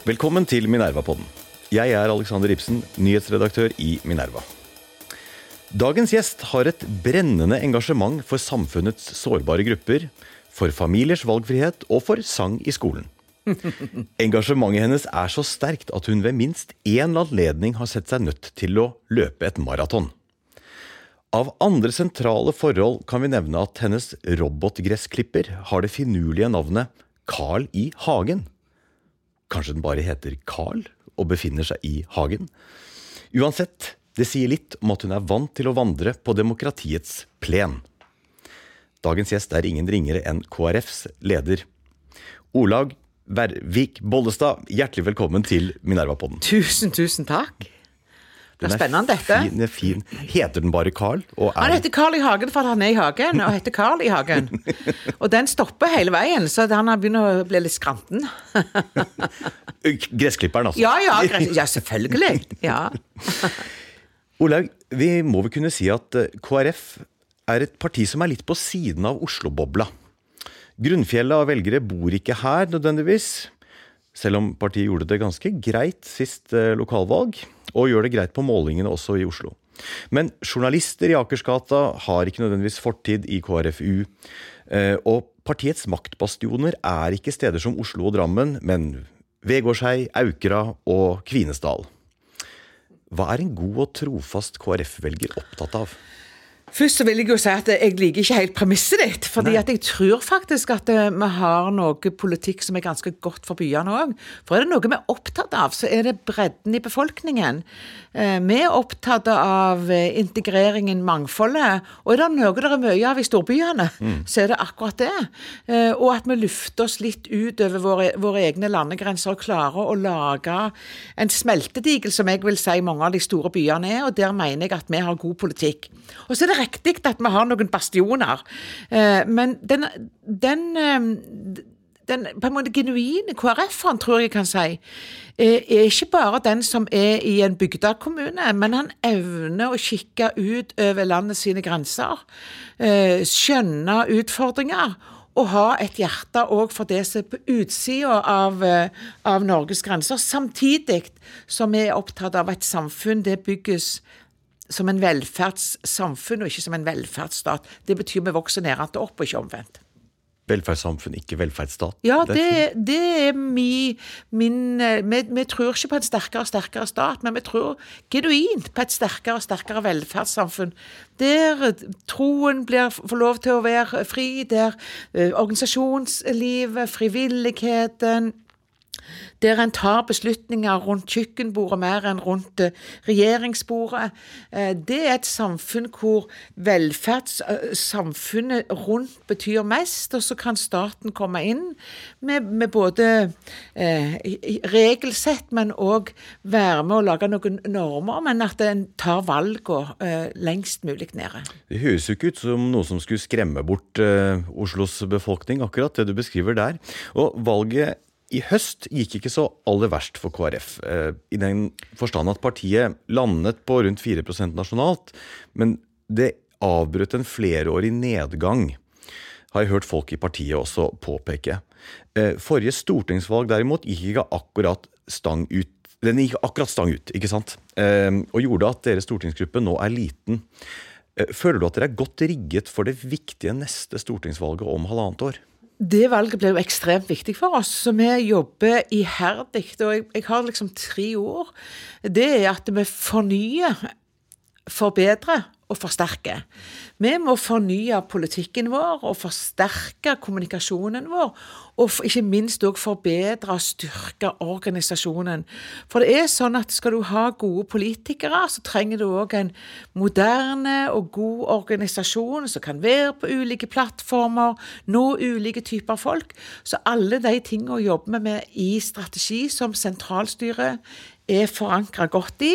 Velkommen til Minerva-podden. Jeg er Alexander Ibsen, nyhetsredaktør i Minerva. Dagens gjest har et brennende engasjement for samfunnets sårbare grupper, for familiers valgfrihet og for sang i skolen. Engasjementet hennes er så sterkt at hun ved minst én anledning har sett seg nødt til å løpe et maraton. Av andre sentrale forhold kan vi nevne at hennes robotgressklipper har det finurlige navnet Carl i hagen. Kanskje den bare heter Carl og befinner seg i hagen? Uansett, det sier litt om at hun er vant til å vandre på demokratiets plen. Dagens gjest er ingen ringere enn KrFs leder. Olag Vervik Bollestad, hjertelig velkommen til Minerva-podden. Tusen, tusen takk. Det er spennende, dette. Fin, fin. Heter den bare Carl? Han heter Carl i hagen fordi han er i hagen, og heter Carl i hagen. Og den stopper hele veien, så han begynt å bli litt skranten. Gressklipperen, altså? Ja, ja, gress, ja selvfølgelig. Ja. Olaug, vi må vel kunne si at eh, KrF er et parti som er litt på siden av Oslo-bobla. Grunnfjellet av velgere bor ikke her nødvendigvis, selv om partiet gjorde det ganske greit sist eh, lokalvalg, og gjør det greit på målingene også i Oslo. Men journalister i Akersgata har ikke nødvendigvis fortid i KrFU. Eh, og partiets maktbastioner er ikke steder som Oslo og Drammen, men Vegårshei, Aukra og Kvinesdal. Hva er en god og trofast KrF-velger opptatt av? Først så vil jeg jo si at jeg liker ikke helt premisset ditt. fordi at jeg tror faktisk at eh, vi har noe politikk som er ganske godt for byene òg. For er det noe vi er opptatt av, så er det bredden i befolkningen. Eh, vi er opptatt av eh, integreringen, mangfoldet. Og er det noe det er mye av i storbyene, mm. så er det akkurat det. Og at vi lufter oss litt utover våre, våre egne landegrenser og klarer å lage en smeltedigel, som jeg vil si mange av de store byene er. Og der mener jeg at vi har god politikk. Og så er det riktig at vi har noen bastioner, eh, men den, den, eh, den på en måte genuine KrF-en, tror jeg kan si, er ikke bare den som er i en bygdekommune, men han evner å kikke ut over landet sine grenser, eh, skjønne utfordringer og ha et hjerte òg for det som er på utsida av, av, Norges grenser. Samtidig som vi er opptatt av et samfunn det bygges som en velferdssamfunn og ikke som en velferdsstat. Det betyr vi vokser nedentil opp, og ikke omvendt. Velferdssamfunn, ikke velferdsstat? Ja, det, det er mi, min vi, vi, tror ikke på en sterkere og sterkere stat, men vi tror genuint på et sterkere og sterkere velferdssamfunn. Der troen blir, får lov til å være fri, der uh, organisasjonslivet, frivilligheten der en tar beslutninger rundt kjøkkenbordet mer enn rundt eh, regjeringsbordet. Eh, det er et samfunn hvor velferdssamfunnet eh, rundt betyr mest, og så kan staten komme inn med, med både eh, regelsett, men òg være med å lage noen normer, men at en tar valgene eh, lengst mulig nede. Det høres jo ikke ut som noe som skulle skremme bort eh, Oslos befolkning, akkurat det du beskriver der. Og valget i høst gikk ikke så aller verst for KrF, eh, i den forstand at partiet landet på rundt 4% nasjonalt, men det avbrøt en flerårig nedgang, har jeg hørt folk i partiet også påpeke. Eh, forrige stortingsvalg derimot gikk ikke akkurat stang ut. Den gikk akkurat stang ut, ikke sant? Eh, og gjorde at deres stortingsgruppe nå er liten. Føler du at dere er godt rigget for det viktige neste stortingsvalget om halvannet år? Det valget blir jo ekstremt viktig for oss, så vi jobber iherdig. Og jeg, jeg har liksom tre ord. Det er at vi fornyer, forbedrer og forsterke. Vi må fornye politikken vår og forsterke kommunikasjonen vår, og ikke minst òg forbedre og styrke organisasjonen. For det er sånn at skal du ha gode politikere, så trenger du òg en moderne og god organisasjon som kan være på ulike plattformer, nå ulike typer folk. Så alle de tingene jobber vi med i strategi som sentralstyret er forankra godt i,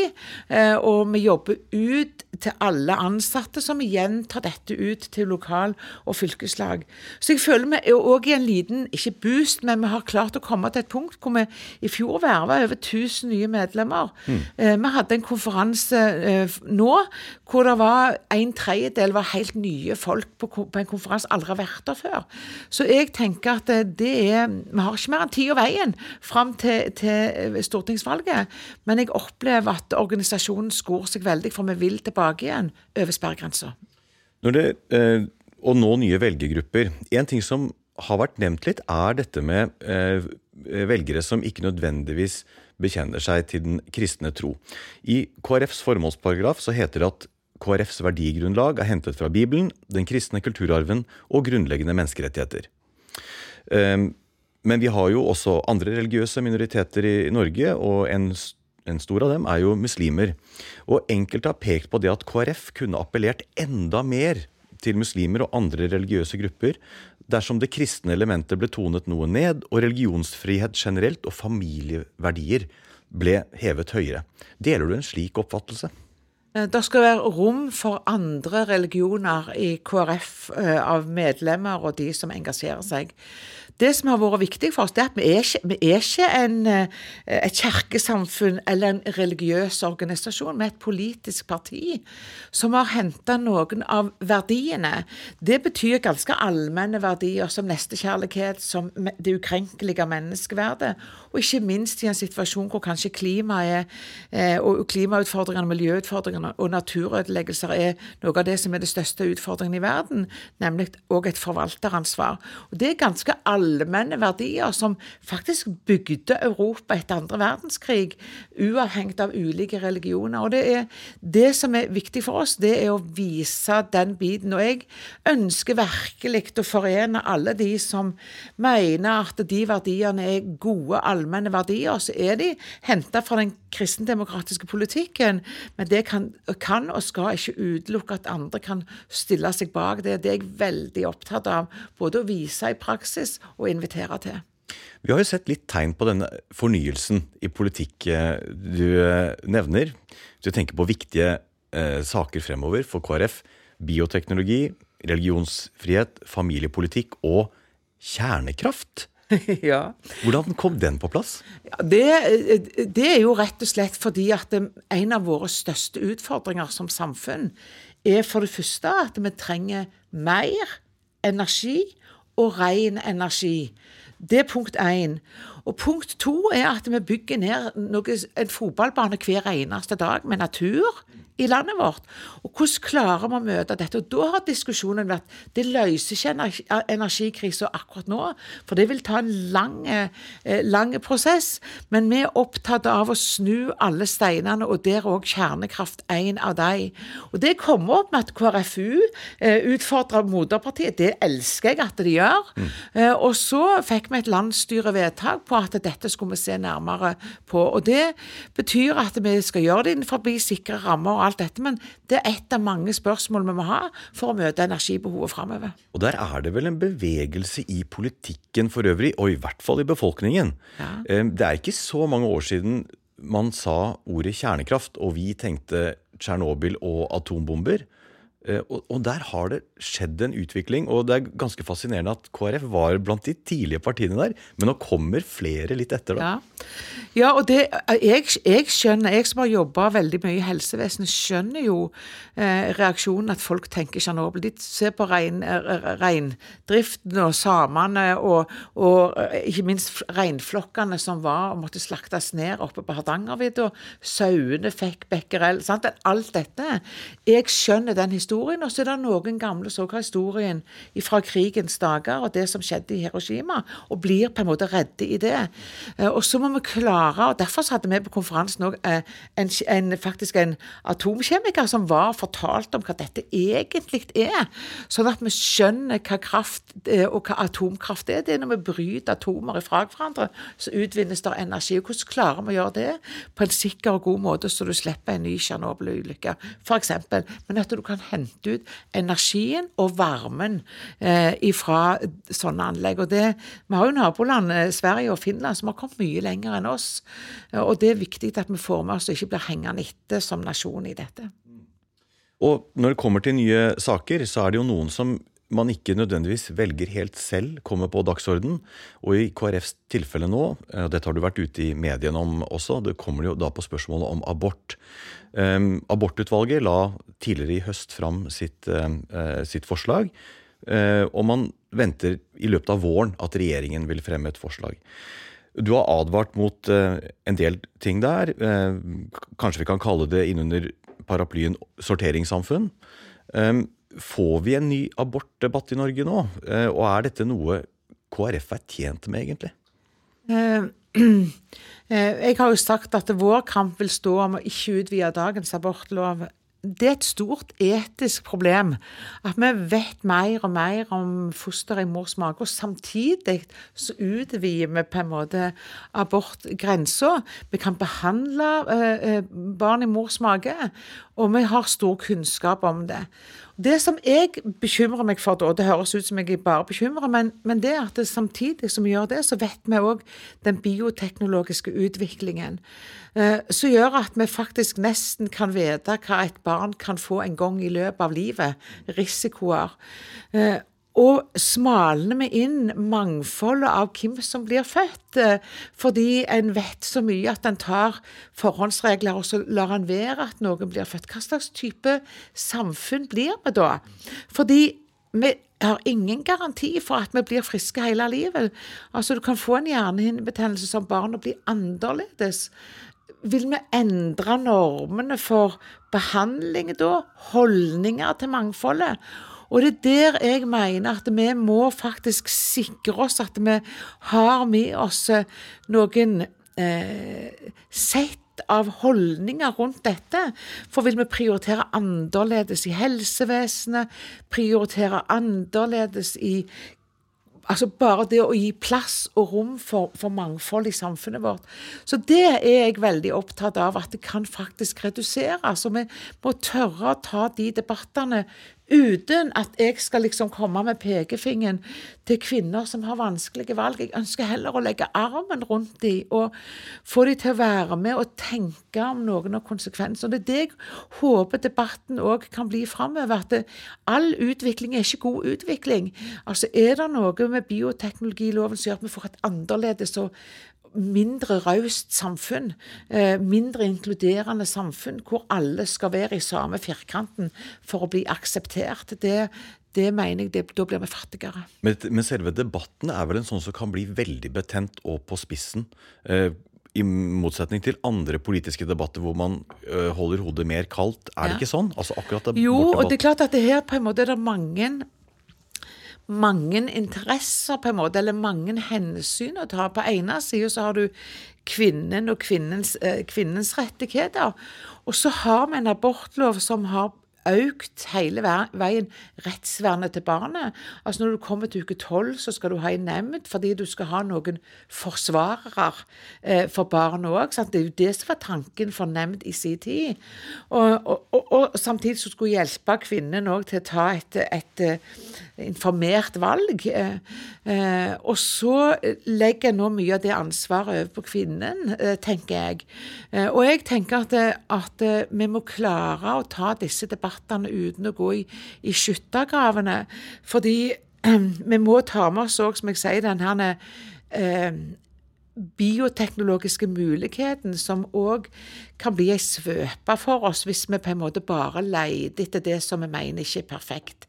eh, og vi jobber ut til alle ansatte, som igjen tar dette ut til lokal- og fylkeslag. Så jeg føler vi er òg i en liten, ikke boost, men vi har klart å komme til et punkt hvor vi i fjor verva over 1000 nye medlemmer. Mm. Vi hadde en konferanse eh, nå hvor det var en tredjedel var helt nye folk på, på en konferanse aldri har vært der før. Så jeg tenker at det er Vi har ikke mer enn tid og veien fram til, til stortingsvalget. Men jeg opplever at organisasjonen skor seg veldig, for vi vil tilbake igjen over sperregrensa. Når det, eh, å nå nye velgergrupper En ting som har vært nevnt litt, er dette med eh, velgere som ikke nødvendigvis bekjenner seg til den kristne tro. I KrFs formålsparagraf så heter det at KrFs verdigrunnlag er hentet fra Bibelen, den kristne kulturarven og grunnleggende menneskerettigheter. Eh, men vi har jo også andre religiøse minoriteter i Norge, og en, en, stor av dem er jo muslimer. Og enkelte har pekt på det at KrF kunne appellert enda mer til muslimer og andre religiøse grupper dersom det kristne elementet ble tonet noe ned, og religionsfrihet generelt og familieverdier ble hevet høyere. Deler du en slik oppfattelse? Eh, det skal være rom for andre religioner i KrF eh, av medlemmer og de som engasjerer seg det som har vært viktig for oss, det er at vi er ikke, vi er ikke en, eh, et kirkesamfunn eller en religiøs organisasjon. Vi er et politisk parti som har henta noen av verdiene. Det betyr ganske allmenne verdier som nestekjærlighet, som det ukrenkelige menneskeverdet, og ikke minst i en situasjon hvor kanskje klimaet og klimautfordringene, miljøutfordringene og naturødeleggelser er noe av det som er det største utfordringen i verden, nemlig òg et forvalteransvar. Og Det er ganske allmenne verdier som faktisk bygde Europa etter andre verdenskrig, uavhengig av ulike religioner. Og det er det som er viktig for oss, det er å vise den biten. Og jeg ønsker virkelig å forene alle de som mener at de verdiene er gode, allmenne verdier. Så er de henta fra den kristendemokratiske politikken, men det kan, kan, og skal ikke utelukke at andre kan stille seg bak det. Det er jeg veldig opptatt av, både å vise i praksis og invitere til. Vi har jo sett litt tegn på denne fornyelsen i politikk eh, du eh, nevner. Hvis du tenker på viktige eh, saker fremover for KrF. Bioteknologi, religionsfrihet, familiepolitikk og kjernekraft. ja. Hvordan kom den på plass? Det, det, er jo rett og slett fordi at en av våre største utfordringer som samfunn er for det første at vi trenger mer energi og ren energi. Det er punkt én. Og punkt to er at vi bygger ned noe, en fotballbane hver eneste dag med natur i landet vårt. Og hvordan klarer vi å møte dette? Og Da har diskusjonen vært det løser ikke energikrisen akkurat nå, for det vil ta en lang, eh, lang, prosess. Men vi er opptatt av å snu alle steinene, og der er òg kjernekraft en av de. Og Det kommer opp med at KrFU eh, utfordrer moderpartiet. Det elsker jeg at de gjør. Mm. Eh, og så fikk vi et landsstyrevedtak på at dette skulle vi se nærmere på. Og Det betyr at vi skal gjøre det innenfor sikre rammer og alt dette, men det er ett av mange spørsmål vi må ha for å møte energibehovet framover. Og der er det vel en bevegelse i politikken for øvrig, og i hvert fall i befolkningen. Ja. Det er ikke så mange år siden man sa ordet kjernekraft, og vi tenkte Tsjernobyl og atombomber. Eh, og, der har det skjedd en utvikling, og det er ganske fascinerende at KrF var blant de tidlige partiene der, men nå kommer flere litt etter, da. Ja, ja og det, jeg, jeg, skjønner, jeg som har jobba veldig mye i helsevesenet, skjønner jo eh, reaksjonen at folk tenker Tsjernobyl. De ser på rein, reindriften og samene og, og, eh, ikke minst reinflokkene som var og måtte slaktes ned oppe på Hardangervidda. Sauene fikk becquerel. Alt dette. Jeg skjønner den historien historien, og så er det noen gamle som har historien fra krigens dager og det som skjedde i Hiroshima, og blir på en måte redde i det. Eh, og så må vi klare, og Derfor hadde vi på konferansen òg eh, en, en, faktisk en atomkjemiker som var fortalt om hva dette egentlig er, sånn at vi skjønner hva kraft eh, og hva atomkraft er. Det er når vi bryter atomer fra hverandre, så utvinnes det energi. og Hvordan klarer vi å gjøre det på en sikker og god måte, så du slipper en ny Tsjernobyl-ulykke, f.eks. Men at du kan hente ut energien og varmen eh, fra sånne anlegg. Og det, Vi har jo naboland, eh, Sverige og Finland, som har kommet mye lenger enn oss. Og det er viktig at vi får med oss og ikke blir hengende etter som nasjon i dette. Og når det kommer til nye saker, så er det jo noen som man ikke nødvendigvis velger helt selv kommer på dagsorden. Og i KrFs tilfelle nå, og dette har du vært ute i mediene om også, det kommer jo da på spørsmålet om abort. Um, abortutvalget la tidligere i høst fram sitt, uh, sitt forslag. Uh, og man venter i løpet av våren at regjeringen vil fremme et forslag. Du har advart mot uh, en del ting der. kanskje vi kan kalle det innunder paraplyen sorteringssamfunn. Um, Får vi en ny abortdebatt i Norge nå? Eh, og er dette noe KrF er tjent med, egentlig? Eh, eh, jeg har jo sagt at vår kamp vil stå om å ikke utvide dagens abortlov det er et stort etisk problem at vi vet mer og mer om foster i mors mage, og samtidig så utvider vi på en måte abortgrensa. Vi kan behandle eh, barn i mors mage, og vi har stor kunnskap om det. Det som jeg bekymrer meg for, og det høres ut som jeg bare bekymrer, men, men det at det, samtidig som vi gjør det, så vet vi òg den bioteknologiske utviklingen. Eh, som gjør at vi faktisk nesten kan vite hva et barn kan få en gang i løpet av livet. Risikoer. Eh, og smalner vi inn mangfoldet av hvem som blir født, eh, fordi en vet så mye at en tar forhåndsregler, og så lar en være at noen blir født. Hva slags type samfunn blir vi da? Fordi vi har ingen garanti for at vi blir friske hele livet. Altså, Du kan få en hjernehinnebetennelse som barn og bli annerledes. Vil vi endre normene for behandling da? Holdninger til mangfoldet? Og det er der jeg mener at vi må faktisk sikre oss at vi har med oss eh, noen eh, sett av holdninger rundt dette. For vil vi prioritere annerledes i helsevesenet, prioritere annerledes i Altså bare det å gi plass og rom for, for, mangfold i samfunnet vårt. Så det er jeg veldig opptatt av, at det kan faktisk reduseres. Og vi må tørre å ta de debattene Uten at jeg skal liksom komme med pekefingeren til kvinner som har vanskelige valg. Jeg ønsker heller å legge armen rundt dem og få dem til å være med og tenke om noen av konsekvensene. Det er det jeg håper debatten òg kan bli framover. At all utvikling er ikke god utvikling. Altså Er det noe med bioteknologiloven som gjør at vi får et annerledes og mindre raust samfunn, eh, mindre inkluderende samfunn, hvor alle skal være i samme firkanten for å bli akseptert. Det, det mener jeg, det, Da blir vi fattigere. Men, men, selve debatten er vel en sånn som kan bli veldig betent og på spissen. Eh, I motsetning til andre politiske debatter hvor man øh, holder hodet mer kaldt. Er ja. det ikke sånn? Altså jo, og det er klart at det her på en måte er det mange mange interesser, på en måte, eller mange hensyn å ta. På ene sida så har du kvinnen og kvinnens, eh, kvinnens rettigheter. Og så har vi en abortlov som har økt hele veien rettsvernet til barnet. Altså Når du kommer til uke tolv, så skal du ha en nemnd fordi du skal ha noen forsvarere eh, for barnet òg. Det er jo det som var tanken for nemnd i sin tid. Og, og, og, og samtidig så skulle hjelpe kvinnen òg til å ta et, et, et informert valg. Eh, eh, og så legger jeg nå mye av det ansvaret over på kvinnen, eh, tenker jeg. Og jeg tenker at, at vi må klare å ta disse debattene uten å gå i, i skyttergravene. Fordi vi må ta med oss òg, som jeg sier, den her bioteknologiske muligheten som òg kan bli ei svøpe for oss hvis vi på en måte bare leter etter det som vi mener ikke er perfekt.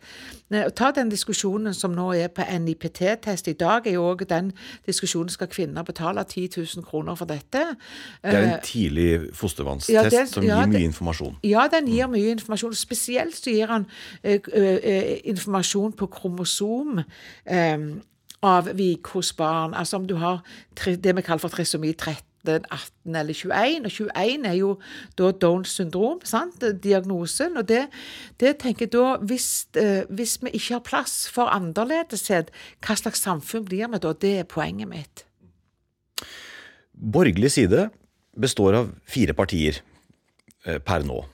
Ta den diskusjonen som nå er på NIPT-test. I dag er jo òg den diskusjonen skal kvinner betale 10 000 kroner for dette. Det er en Eh, tidlig fostervannstest Ja, den, som gir ja, mye informasjon. Ja, den gir mye informasjon. Spesielt så gir han eh, eh, informasjon på kromosom eh, avvik hos barn. Altså om du har det vi kaller for trisomi 13. 18 eller 21, og 21 er jo da Downs syndrom, sant? diagnosen. Og det, det tenker jeg da, hvis, eh, hvis vi ikke har plass for annerledeshet, hva slags samfunn blir vi da? Det er poenget mitt. Borgerlig side består av fire partier eh, per nå.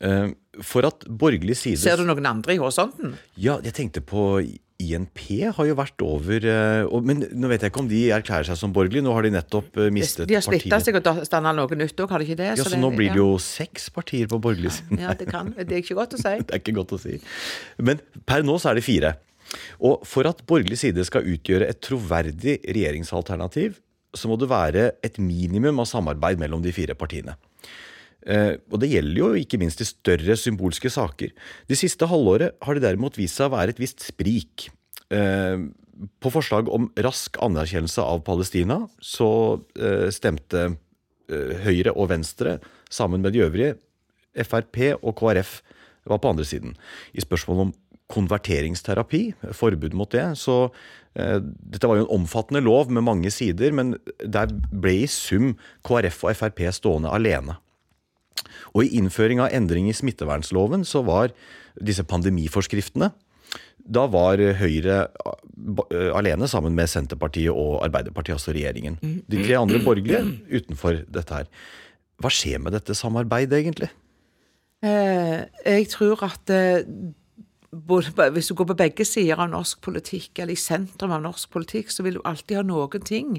Eh, For at borgerlig side Ser du noen andre i horisonten? Ja, jeg tenkte på INP har jo vært over eh, Men nå vet jeg ikke om de erklærer seg som borgerlig. Nå har de nettopp mistet partiet. De har splitta seg og danna noe nytt òg, har de ikke det? Ja, så nå blir det jo seks partier på borgerlig side. Ja, det kan. Det er ikke godt å si. Det er ikke godt å si. Men per nå så er det fire. Og for at borgerlig side skal utgjøre et troverdig regjeringsalternativ, så må det være et minimum av samarbeid mellom de fire partiene. Eh, og det gjelder jo ikke minst i større symbolske saker. Det siste halvåret har det derimot vist seg å være et visst sprik. Eh, på forslag om rask anerkjennelse av Palestina så eh, stemte Høyre og Venstre sammen med de øvrige Frp og KrF var på andre siden. I spørsmålet om konverteringsterapi, forbud mot det, så Dette var jo en omfattende lov med mange sider, men der ble i sum KrF og Frp stående alene. Og i innføring av endring i smittevernloven så var disse pandemiforskriftene da var Høyre eh, alene sammen med Senterpartiet og Arbeiderpartiet, altså regjeringen. De tre andre borgerlige utenfor dette her. Hva skjer med dette samarbeidet, egentlig? Eh, jeg tror at eh, hvis du går på begge sider av norsk politikk, eller i sentrum av norsk politikk, så vil du alltid ha noen ting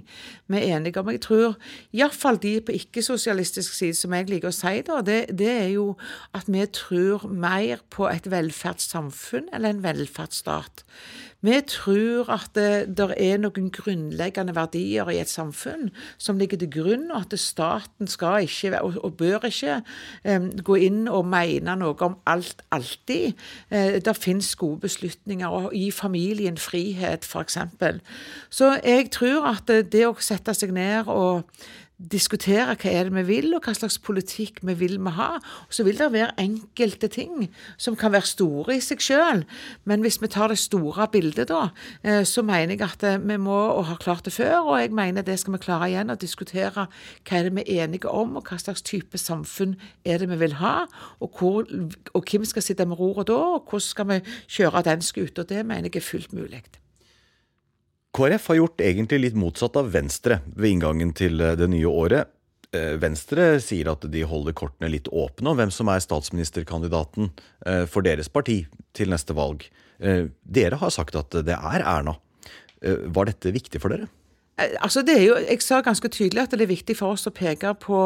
vi er enige om. Jeg tror iallfall de på ikke-sosialistisk side, som jeg liker å si, da, det, det er jo at vi tror mer på et velferdssamfunn eller en velferdsstat. Vi tror at det der er noen grunnleggende verdier i et samfunn som ligger til grunn, og at staten skal ikke og, og bør ikke eh, gå inn og mene noe om alt alltid. Eh, det finnes gode beslutninger, og gi familien frihet, f.eks. Så jeg tror at det, det å sette seg ned og diskutere hva er det vi vil, og hva slags politikk vi vil vi ha. Og så vil det være enkelte ting som kan være store i seg selv, men hvis vi tar det store bildet da, eh, så mener jeg at eh, vi må og har klart det før, og jeg mener det skal vi klare igjen, å diskutere hva er det vi er enige om, og hva slags type samfunn er det vi vil ha, og, hvor, og hvem skal sitte med roret da, og hvordan skal vi kjøre den skuta. Det mener jeg er fullt mulig. KrF har gjort egentlig litt motsatt av Venstre ved inngangen til eh, det nye året. Eh, Venstre sier at de holder kortene litt åpne om hvem som er statsministerkandidaten eh, for deres parti til neste valg. Dere har sagt at det er Erna. Var dette viktig for dere? Altså det er jo, jeg sa ganske tydelig at det er viktig for oss å peke på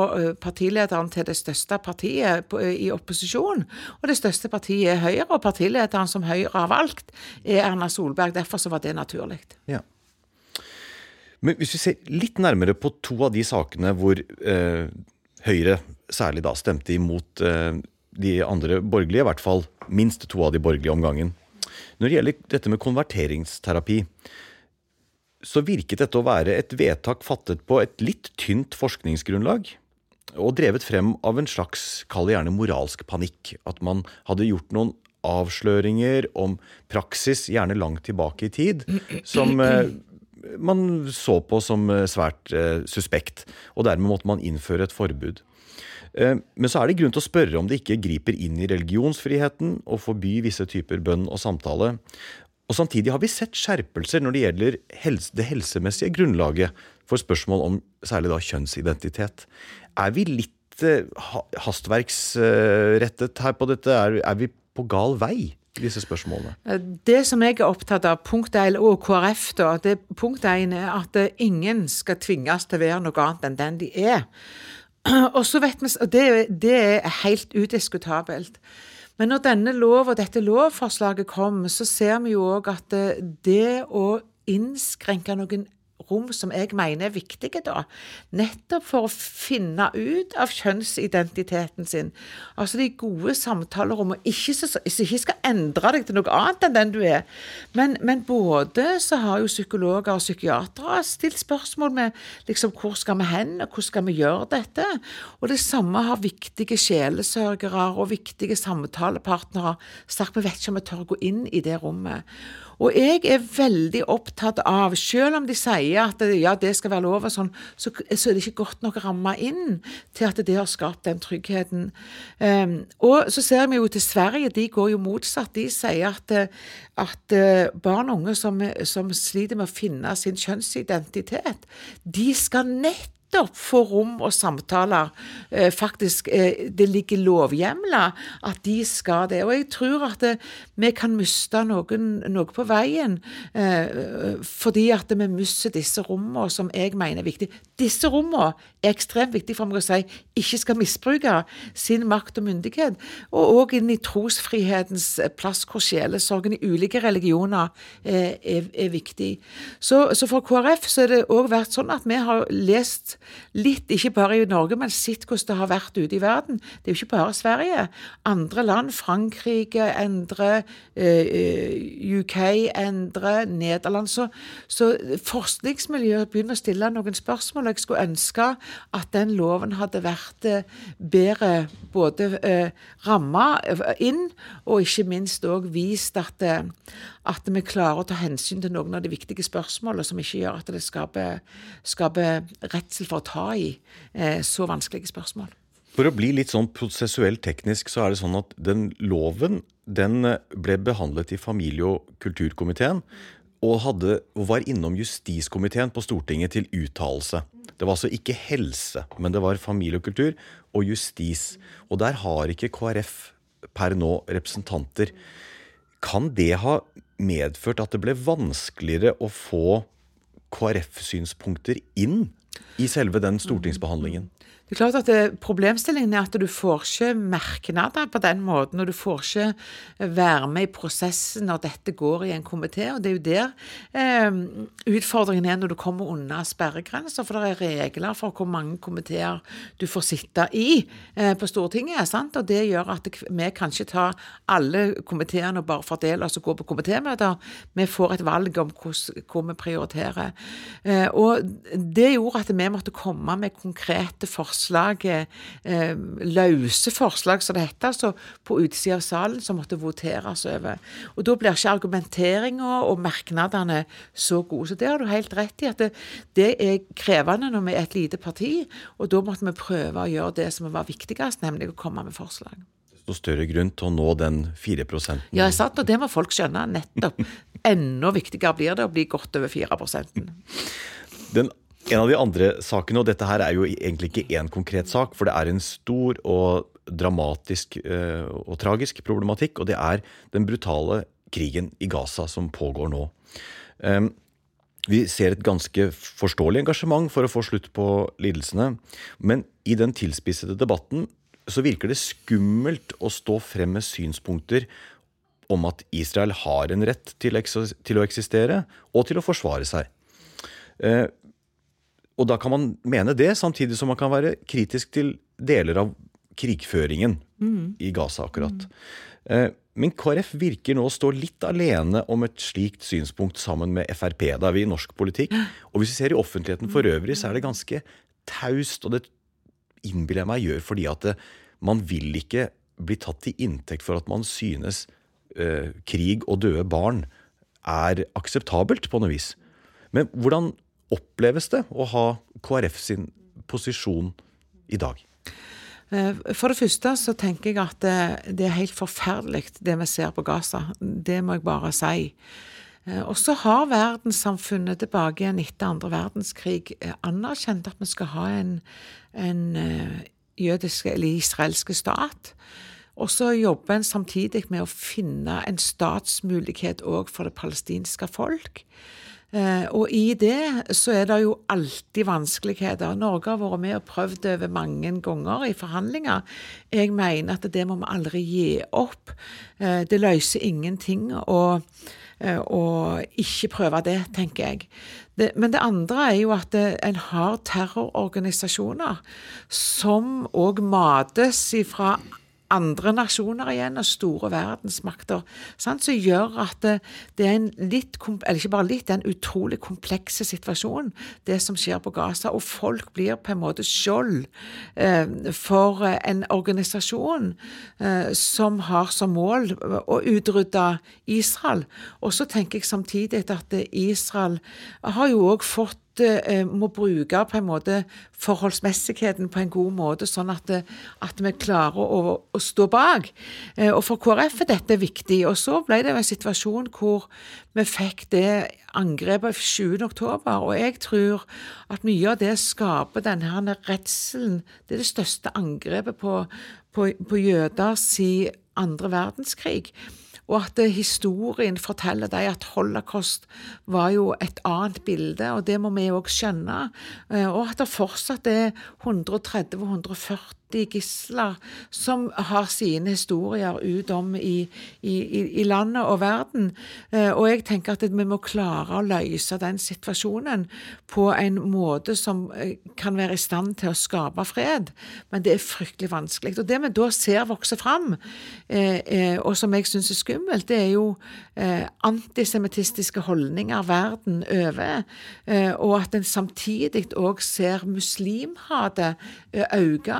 partilederen til det største partiet i opposisjon. Og det største partiet er Høyre, og partilederen som Høyre har valgt, er Erna Solberg. Derfor så var det naturlig. Ja. Men hvis vi ser litt nærmere på to av de sakene hvor eh, Høyre særlig da stemte imot eh, de andre borgerlige, i hvert fall minst to av de borgerlige om gangen. Når det gjelder dette med konverteringsterapi, så virket dette å være et vedtak fattet på et litt tynt forskningsgrunnlag. Og drevet frem av en slags, kall det gjerne moralsk panikk. At man hadde gjort noen avsløringer om praksis, gjerne langt tilbake i tid, som eh, man så på som eh, svært eh, suspekt. Og dermed måtte man innføre et forbud. Eh, Men så er det grunn til å spørre om det ikke griper inn i religionsfriheten å forby visse typer bønn og samtale. Og Samtidig har vi sett skjerpelser når det gjelder helse, det helsemessige grunnlaget for spørsmål om særlig da kjønnsidentitet. Er vi litt ha- hastverksrettet her på dette? Er, er vi på gal vei disse spørsmålene? Eh, Det som jeg er opptatt av, punkt 1, og KrF, da, det, punkt 1 er at eh, ingen skal tvinges til å være noe annet enn den de er. Og så vet vi, og det, det er helt udiskutabelt. Men når denne lov og dette lovforslaget kom, så ser vi jo òg at eh, det å innskrenke noen rom som jeg mener er viktige, da. Nettopp for å finne ut av kjønnsidentiteten sin. Altså de gode samtalerommene. Ikke så, så, ikke skal endre deg til noe annet enn den du er. Men, men både så har jo psykologer og psykiatere stilt spørsmål med liksom, hvor skal vi hen, og hvordan skal vi gjøre dette? Og det samme har viktige sjelesørgere og viktige samtalepartnere sagt. Vi vet ikke om vi tør å gå inn i det rommet. Og jeg er veldig opptatt av, selv om de sier at ja, det skal være lov og sånn, så, så, er det ikke godt nok ramma inn til at det har skapt den tryggheten. Um, og så ser vi jo til Sverige, de går jo motsatt. De sier at, at eh, barn og unge som, som sliter med å finne sin kjønnsidentitet, de skal nett nettopp for rom og samtaler. Eh, faktisk, eh, Det ligger lovhjemler at de skal det. Og jeg tror at eh, vi kan miste noen, noe på veien fordi at vi mister disse rommene som jeg mener er viktige. Disse rommene er ekstremt viktige for meg å si ikke skal misbruke sin makt og myndighet. Og òg inn i trosfrihetens plass, hvor sjelesorgen i ulike religioner er, er, er viktig. Så, så, for KrF så er det òg vært sånn at vi har lest litt, ikke bare i Norge, men sett hvordan det har vært ute i verden. Det er jo ikke bare Sverige. Andre land, Frankrike endrer, eh, UK endrer, Nederland Så, så forskningsmiljøet begynner å stille noen spørsmål. Jeg skulle ønske at den loven hadde vært eh, bedre både eh, ramma inn, og ikke minst òg vist at, eh, at vi klarer å ta hensyn til noen av de viktige spørsmålene som ikke gjør at det skaper, skaper redsel for å ta i eh, så vanskelige spørsmål. For å bli litt sånn prosessuelt teknisk, så er det sånn at den loven den eh, ble behandlet i familie- og kulturkomiteen. Og, hadde, og var innom justiskomiteen på Stortinget til uttalelse. Det var altså ikke helse, men det var familie og kultur og justis. Og der har ikke KrF per nå representanter. Kan det ha medført at det ble vanskeligere å få KrF-synspunkter inn i selve den stortingsbehandlingen? Det er klart at det, Problemstillingen er at du får ikke merknader på den måten, og du får ikke være med i prosessen når dette går i en komité. og Det er jo der eh, utfordringen er når du kommer unna sperregrenser, for det er regler for hvor mange komiteer du får sitte i eh, på Stortinget. sant? Og Det gjør at vi kan ikke ta alle komiteene og bare fordele oss og gå på komitémøter. Vi får et valg om hvor vi prioriterer. Eh, og Det gjorde at vi måtte komme med konkrete forslag forslag, eh, løse forslag, som det heter, altså på utsida av salen, som måtte voteres over. Og Da blir ikke argumenteringa og merknadene så gode. Så det har du helt rett i, at det, det er krevende når vi er et lite parti. Og da måtte vi prøve å gjøre det som var viktigst, nemlig å komme med forslag desto større grunn til å nå den 4% Ja, sant, og det må folk skjønne. Nettopp. Enda viktigere blir det å bli godt over 4 Den en av de andre sakene, og dette her er jo egentlig ikke én konkret sak, for det er en stor og dramatisk eh, og tragisk problematikk, og det er den brutale krigen i Gaza som pågår nå. Ehm, vi ser et ganske forståelig engasjement for å få slutt på lidelsene, men i den tilspissede debatten så virker det skummelt å stå frem med synspunkter om at Israel har en rett til, å eksistere og til å forsvare seg. Og da kan man mene det, samtidig som man kan være kritisk til deler av krigføringen mm. i Gaza akkurat. Mm. Men KrF virker nå å stå litt alene om et slikt synspunkt sammen med Frp. Da er vi i norsk politikk. Og hvis vi ser i offentligheten for øvrig, så er det ganske taust. Og det innbiller jeg meg gjør fordi at man vil ikke bli tatt til inntekt for at man synes eh, krig og døde barn er akseptabelt på noe vis. Men hvordan oppleves det å ha KrF sin posisjon i dag? Eh, for det første så tenker jeg at det, det er helt forferdelig det vi ser på Gaza. Det må jeg bare si. Eh, og så har verdenssamfunnet tilbake igjen etter andre verdenskrig eh, anerkjent at vi skal ha en, en jødisk eller israelsk stat. Og så jobber en samtidig med å finne en statsmulighet òg for det palestinske folk. Eh, og i det så er det jo alltid vanskeligheter. Norge har vært med og prøvd over mange ganger i forhandlinger. Jeg mener at det må vi aldri gi opp. Eh, det løser ingenting å, eh, å ikke prøve det, tenker jeg. Det, men det andre er jo at det, en har terrororganisasjoner som òg mates ifra andre nasjoner igjen og store verdensmakter, sant, som gjør at det, det, er en litt, eller ikke bare litt, det er en utrolig kompleks situasjon, det som skjer på Gaza. Og folk blir på en måte skjold eh, for en organisasjon eh, som har som mål å utrydde Israel. Og så tenker jeg samtidig at Israel har jo òg fått Eh, må bruke på en måte forholdsmessigheten på en god måte, sånn at, eh, at vi klarer å, å, stå bak. Eh, og For KrF er dette viktig. Og så ble det en situasjon hvor vi fikk det angrepet 7.10, og jeg tror at mye av det skaper denne redselen. Det er det største angrepet på, på, på jøder siden andre verdenskrig og at historien forteller deg at holocaust var jo et annet bilde, og det må vi òg skjønne. Eh, og at det fortsatt er 130-140 fattige gisler som har sine historier ut om i, i, i, landet og verden. Eh, og jeg tenker at vi må klare å løse den situasjonen på en måte som eh, kan være i stand til å skape fred, men det er fryktelig vanskelig. Og det vi da ser vokse fram, eh, og som jeg syns er skummelt, det er jo antisemittistiske holdninger verden over, og at en samtidig òg ser muslimhatet øke.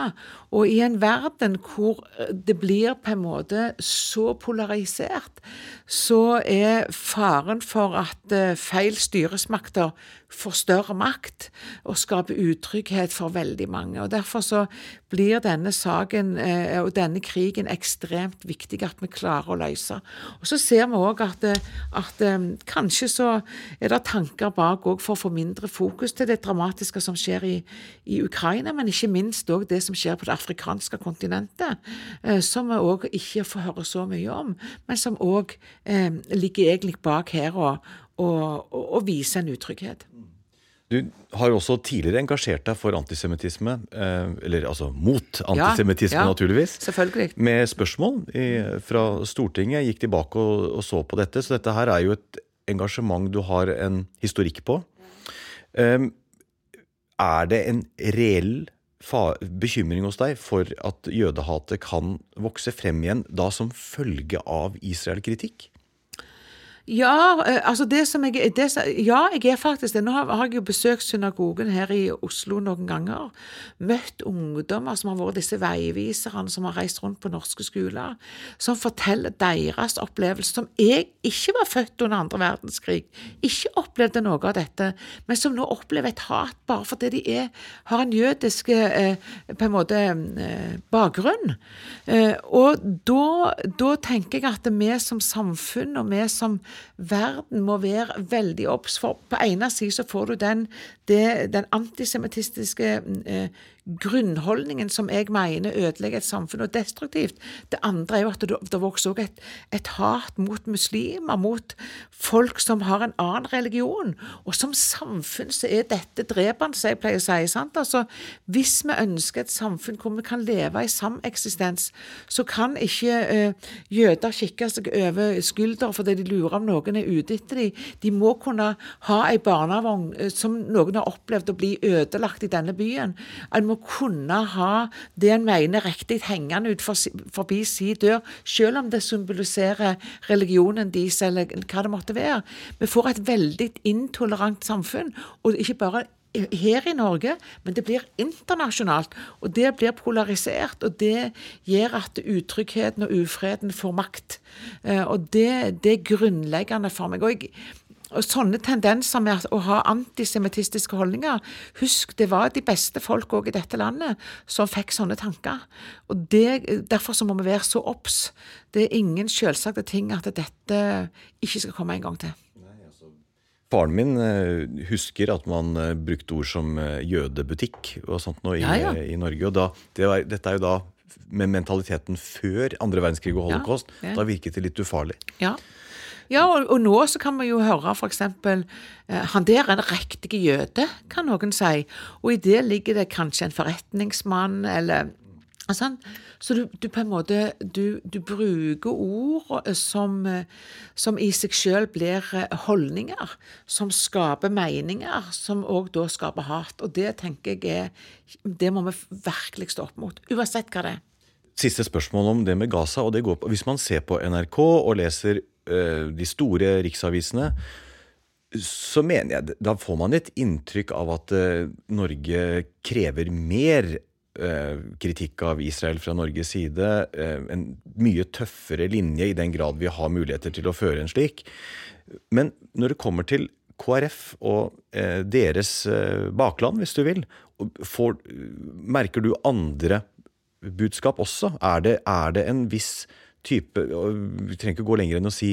Og i en verden hvor eh, det blir på en måte så polarisert, så er faren for at eh, feil styresmakter får større makt og skaper utrygghet for veldig mange. Og Derfor så blir denne saken eh, og denne krigen ekstremt viktig at vi klarer å løse. Og Så ser vi òg at, at, kanskje så er det tanker bak òg for å få mindre fokus til det dramatiske som skjer i, i Ukraina, men ikke minst òg det som skjer på det afrikanske kontinentet, eh, som vi òg ikke får høre så mye om, men som òg eh, ligger egentlig bak her og, og, og, og viser en utrygghet. Du har også tidligere engasjert deg for antisemittisme, eh, eller altså mot antisemittisme, ja, ja, naturligvis. Selvfølgelig. Med spørsmål i, fra Stortinget. Gikk tilbake og, og, så på dette. Så dette her er jo et engasjement du har en historikk på. Um, er det en reell bekymring hos deg for at jødehatet kan vokse frem igjen, da som følge av Israel-kritikk? Ja, eh, altså det som jeg, det, ja, jeg er faktisk det. Nå har, har, jeg jo besøkt synagogen her i Oslo noen ganger. Møtt ungdommer som har vært disse veiviserne som har reist rundt på norske skoler. Som forteller deres opplevelse, som jeg ikke var født under andre verdenskrig. Ikke opplevde noe av dette, men som nå opplever et hat bare fordi de er, har en jødisk eh, på en måte eh, bakgrunn. Eh, og da, da tenker jeg at vi som samfunn og vi som verden må være veldig obs. For på ene siden så får du den, den antisemittistiske eh, grunnholdningen som jeg mener ødelegger et samfunn og destruktivt. Det andre er jo at det, det vokser også et, et, hat mot muslimer, mot folk som har en annen religion. Og som samfunn så er dette drepende, som jeg pleier å si. sant? Altså, Hvis vi ønsker et samfunn hvor vi kan leve i sameksistens, så kan ikke eh, jøder kikke seg over skulder fordi de lurer om noen er ute etter dem. De må kunne ha ei barnevogn uh, som noen har opplevd å bli ødelagt i denne byen. En må kunne ha det en mener riktig hengende ut for, forbi sin dør, selv om det symboliserer religionen deres eller hva det måtte være. Vi får et veldig intolerant samfunn, og ikke bare her i Norge, men det blir internasjonalt. Og det blir polarisert, og det gjør at utryggheten og ufreden får makt. Eh, og det, det er grunnleggende for meg. Og jeg, og sånne tendenser med å ha antisemittistiske holdninger Husk, det var de beste folk òg i dette landet som fikk sånne tanker. Og det, Derfor så må vi være så obs. Det er ingen selvsagte ting at dette ikke skal komme en gang til. Faren min eh, husker at man eh, brukte ord som eh, jødebutikk og sånt nå i, ja, ja. i Norge. og da, det var, Dette er jo da med mentaliteten før andre verdenskrig og holocaust. ja. Da virket det litt ufarlig. Ja. Ja, og, og nå så kan vi jo høre eh, Han der er en riktig jøde, kan noen si. Og i det ligger det kanskje en forretningsmann eller sånn. Så du, du på en måte du, du bruker ord eh, som, eh, som i seg selv blir eh, holdninger. Som skaper meninger, som òg da skaper hat. Og det tenker jeg er Det må vi virkelig stå opp mot. Uansett hva det er. Siste spørsmål om det med Gaza. og det går på, Hvis man ser på NRK og leser øh, de store riksavisene, så mener jeg da får man et inntrykk av at øh, Norge krever mer kritikk av Israel fra Norges side. eh, en mye tøffere linje, i den grad vi har muligheter til å føre en slik. Men når det kommer til KrF og eh, deres eh, bakland, hvis du vil, får, merker du andre budskap også? Er det, er det en viss type Vi trenger ikke gå lenger enn å si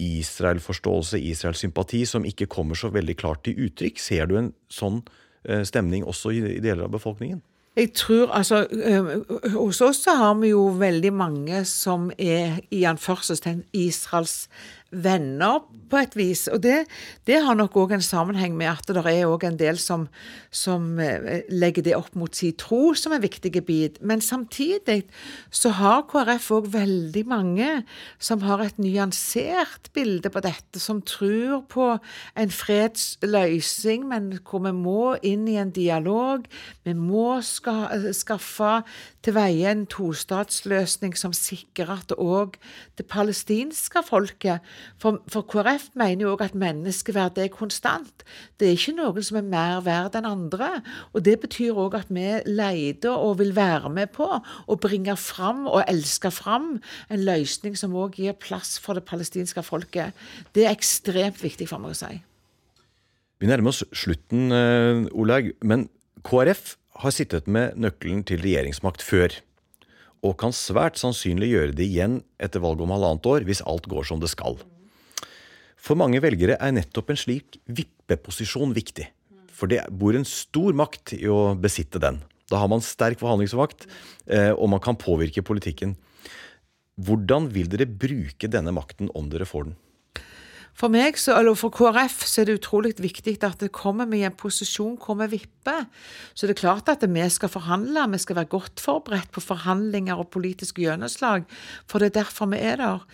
Israel-forståelse, Israel-sympati, som ikke kommer så veldig klart til uttrykk. Ser du en sånn eh, stemning også i deler av befolkningen? Jeg tror altså øh, Hos oss så har vi jo veldig mange som er i anførselstegn Israels venner, på et vis. Og det, det har nok òg en sammenheng med at det er òg en del som, som eh, legger det opp mot sin tro som en viktig bit. Men samtidig så har KrF òg veldig mange som har et nyansert bilde på dette, som tror på en fredsløsning, men hvor vi må inn i en dialog. Vi må ska, skaffe til veie en tostatsløsning som sikrer at òg det palestinske folket For, for KrF mener jo òg at menneskeverd er konstant. Det er ikke noen som er mer verd enn andre. Og det betyr òg at vi leter og vil være med på å bringe fram og elske fram en løsning som òg gir plass for det palestinske folket. Det er ekstremt viktig for meg å si. Vi nærmer oss slutten, eh, Olaug. Men KrF har sittet med nøkkelen til regjeringsmakt før. Og kan svært sannsynlig gjøre det igjen etter valget om halvannet år, hvis alt går som det skal. For mange velgere er nettopp en slik vippeposisjon viktig. For det bor en stor makt i å besitte den. Da har man sterk forhandlingsmakt, eh, og man kan påvirke politikken. Hvordan vil dere bruke denne makten om dere får den? For meg, så, eller for KrF, så er det utrolig viktig at det kommer vi i en posisjon hvor vi vipper. Så det er klart at vi skal forhandle, vi skal være godt forberedt på forhandlinger og politisk gjennomslag, for det er derfor vi er der.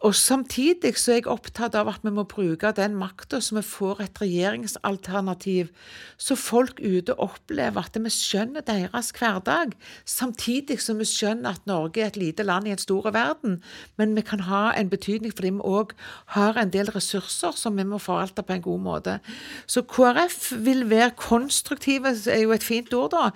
Og samtidig så er jeg opptatt av at vi må bruke den makta så vi får et regjeringsalternativ, så folk ute opplever at vi skjønner deres hverdag, samtidig som vi skjønner at Norge er et lite land i en stor verden, men vi kan ha en betydning fordi vi òg har en del ressurser som vi må forvalte på en god måte. Så KrF vil være konstruktive, er jo et fint ord, da,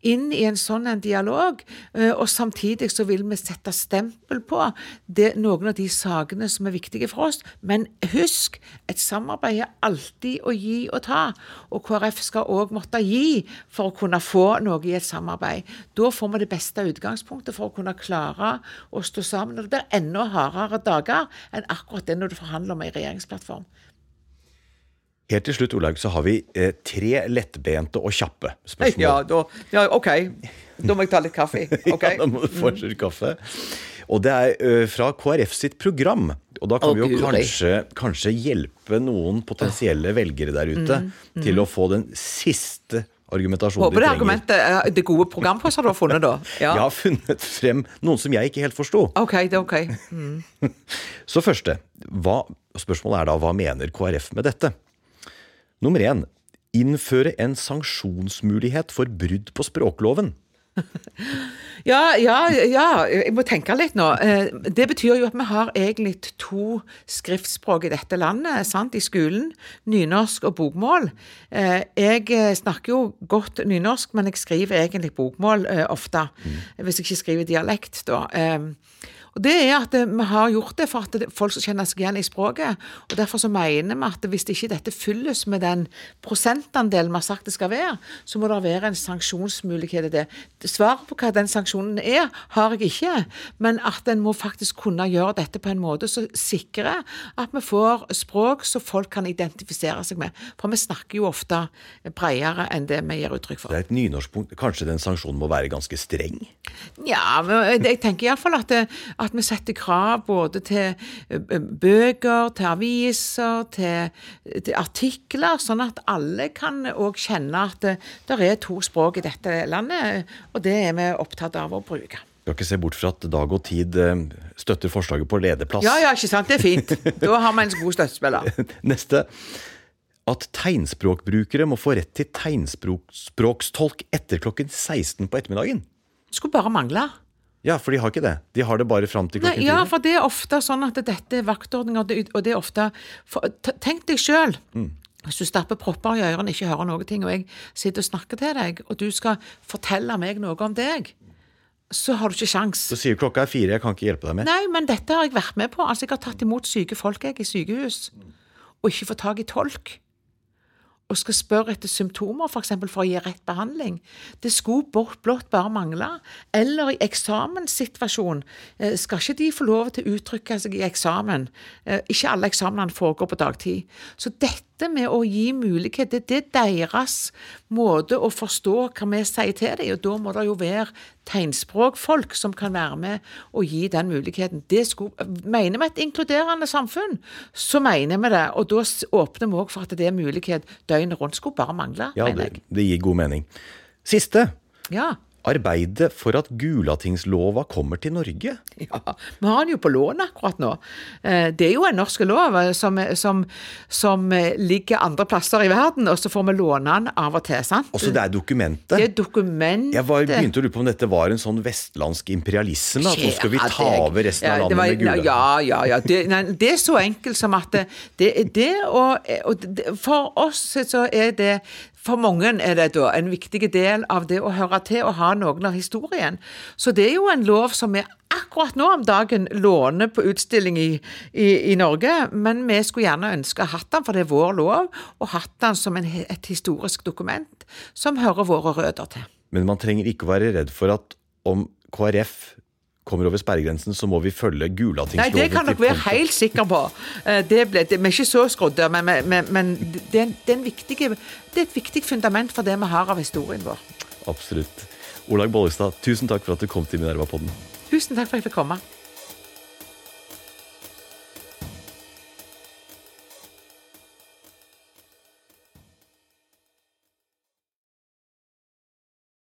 inn i en sånn en dialog, eh, og samtidig så vil vi sette stempel på det, noen av de sakene som er viktige for oss. Men husk, et samarbeid er alltid å gi og ta, og KrF skal òg måtte gi for å kunne få noe i et samarbeid. Da får vi det beste utgangspunktet for å kunne klare å stå sammen. Og det blir enda hardere dager enn akkurat det når du forhandler om en regjeringsplattform. Helt til slutt, Olaug, så har vi eh, tre lettbente og kjappe spørsmål. Ja, da, ja, OK. Da må jeg ta litt kaffe. Okay. Ja, da må du få en slurk kaffe. Og det er fra KrF sitt program. Og da kan Å, vi jo kanskje, kanskje hjelpe noen potensielle velgere der ute til å få den siste argumentasjonen Håper det de er trenger. argumentet er det gode programposter du har funnet, da. Ja. Jeg har funnet frem noen som jeg ikke helt forsto. OK, det er OK. Så første, hva, spørsmålet er da hva mener KrF med dette? Nummer én innføre en sanksjonsmulighet for brudd på språkloven. Ja, ja, ja, jeg må tenke litt nå. Eh, Det betyr jo at vi har egentlig to skriftspråk i dette landet, sant, i skolen. Nynorsk og bokmål. Eh, Jeg eh, snakker jo godt nynorsk, men jeg skriver egentlig bokmål ofte. Hvis jeg ikke skriver dialekt, da. Eh, Og det er at eh, vi har gjort det for at folk skal kjenne seg igjen i språket. Og derfor så mener vi at hvis ikke dette fylles med den prosentandelen vi har sagt det skal være, så må det være en sanksjonsmulighet i det. Svaret på hva den sanksjonen er, har jeg ikke, men at en må faktisk kunne gjøre dette på en måte som sikrer at vi får språk som folk kan identifisere seg med. For vi snakker jo ofte bredere enn det vi gir uttrykk for. Det er et nynorskpunkt. Kanskje den sanksjonen må være ganske streng? Ja, men jeg tenker iallfall at, det- at vi setter krav både til eh, bøker, til aviser, til, til artikler, sånn at alle kan òg kjenne at det, der er to språk i dette landet, og det er vi opptatt av å bruke. Skal ikke se bort fra at Dag og Tid eh, støtter forslaget på lederplass. Ja, ja, ikke sant. Det er fint. Da har vi en god støttespiller. Neste. At tegnspråkbrukere må få rett til tegnspråkstolk etter klokken 16 på ettermiddagen. Skulle bare mangle. Ja, for de har ikke det. De har det bare fram til klokken klokken ja, for det er ofte sånn at dette er vaktordninger, og det- er ofte for, Tenk deg sjøl. Hvis du stapper propper i ørene ikke hører noe, ting, og jeg sitter og snakker til deg, og du skal fortelle meg noe om deg, så har du ikke sjans. Så sier klokka er fire, jeg kan ikke hjelpe deg mer. Nei, men dette har jeg vært med på. Altså, Jeg har tatt imot syke folk jeg, i sykehus, og ikke fått tak i tolk. Og skal spørre etter symptomer, f.eks. For, for å gi rett behandling. Det skulle blått bare mangle. Eller i eksamenssituasjon. eh, Skal ikke de få lov til å uttrykke seg i eksamen? Eh, Ikke alle eksamenene foregår på dagtid. Så dette med å gi mulighet, det, er deres måte å forstå hva vi sier til dem. Og da må det jo være tegnspråkfolk som kan være med og gi den muligheten. Det skulle, mener vi et inkluderende samfunn, så mener vi det. Og da åpner vi òg for at det er mulighet døgnet rundt. Skulle bare mangle, Ja, mener det, det gir god mening. Siste. Ja. Arbeide for at Gulatingslova kommer til Norge. Ja, Vi har den jo på lån akkurat nå. Eh, Det er jo en norsk lov eh, som, som, som eh, ligger andre plasser i verden, og så får vi låne den av og til. sant? Også det er dokumentet. Det er dokumentet. Jeg var, begynte å lure på om dette var en sånn vestlandsk imperialisme. At nå skal vi ta over resten av landet det var- med Gulating? Ja, ja, ja. Det, nei, det er så enkelt som at det, det, det og, og det, For oss så er det for mange er det da en viktig del av det å høre til og ha noen av historien. Så det er jo en lov som vi akkurat nå om dagen låner på utstilling i, i, i Norge, men vi skulle gjerne ønske å ha hatt den, for det er vår lov, og hatt den som en, et historisk dokument som hører våre røtter til. Men man trenger ikke være redd for at om KrF kommer over sperregrensen, så må vi følge Nei, Gulatingsloven. det kan dere være helt sikre på. Eh, Det ble, det, vi er ikke så skrodde, men, men, men, det, er en- det, er viktig, det er et viktig fundament for det vi har av historien vår. Absolutt. Olag Bollestad, tusen takk for at du kom til Minerva-podden. Tusen takk for at jeg fikk komme.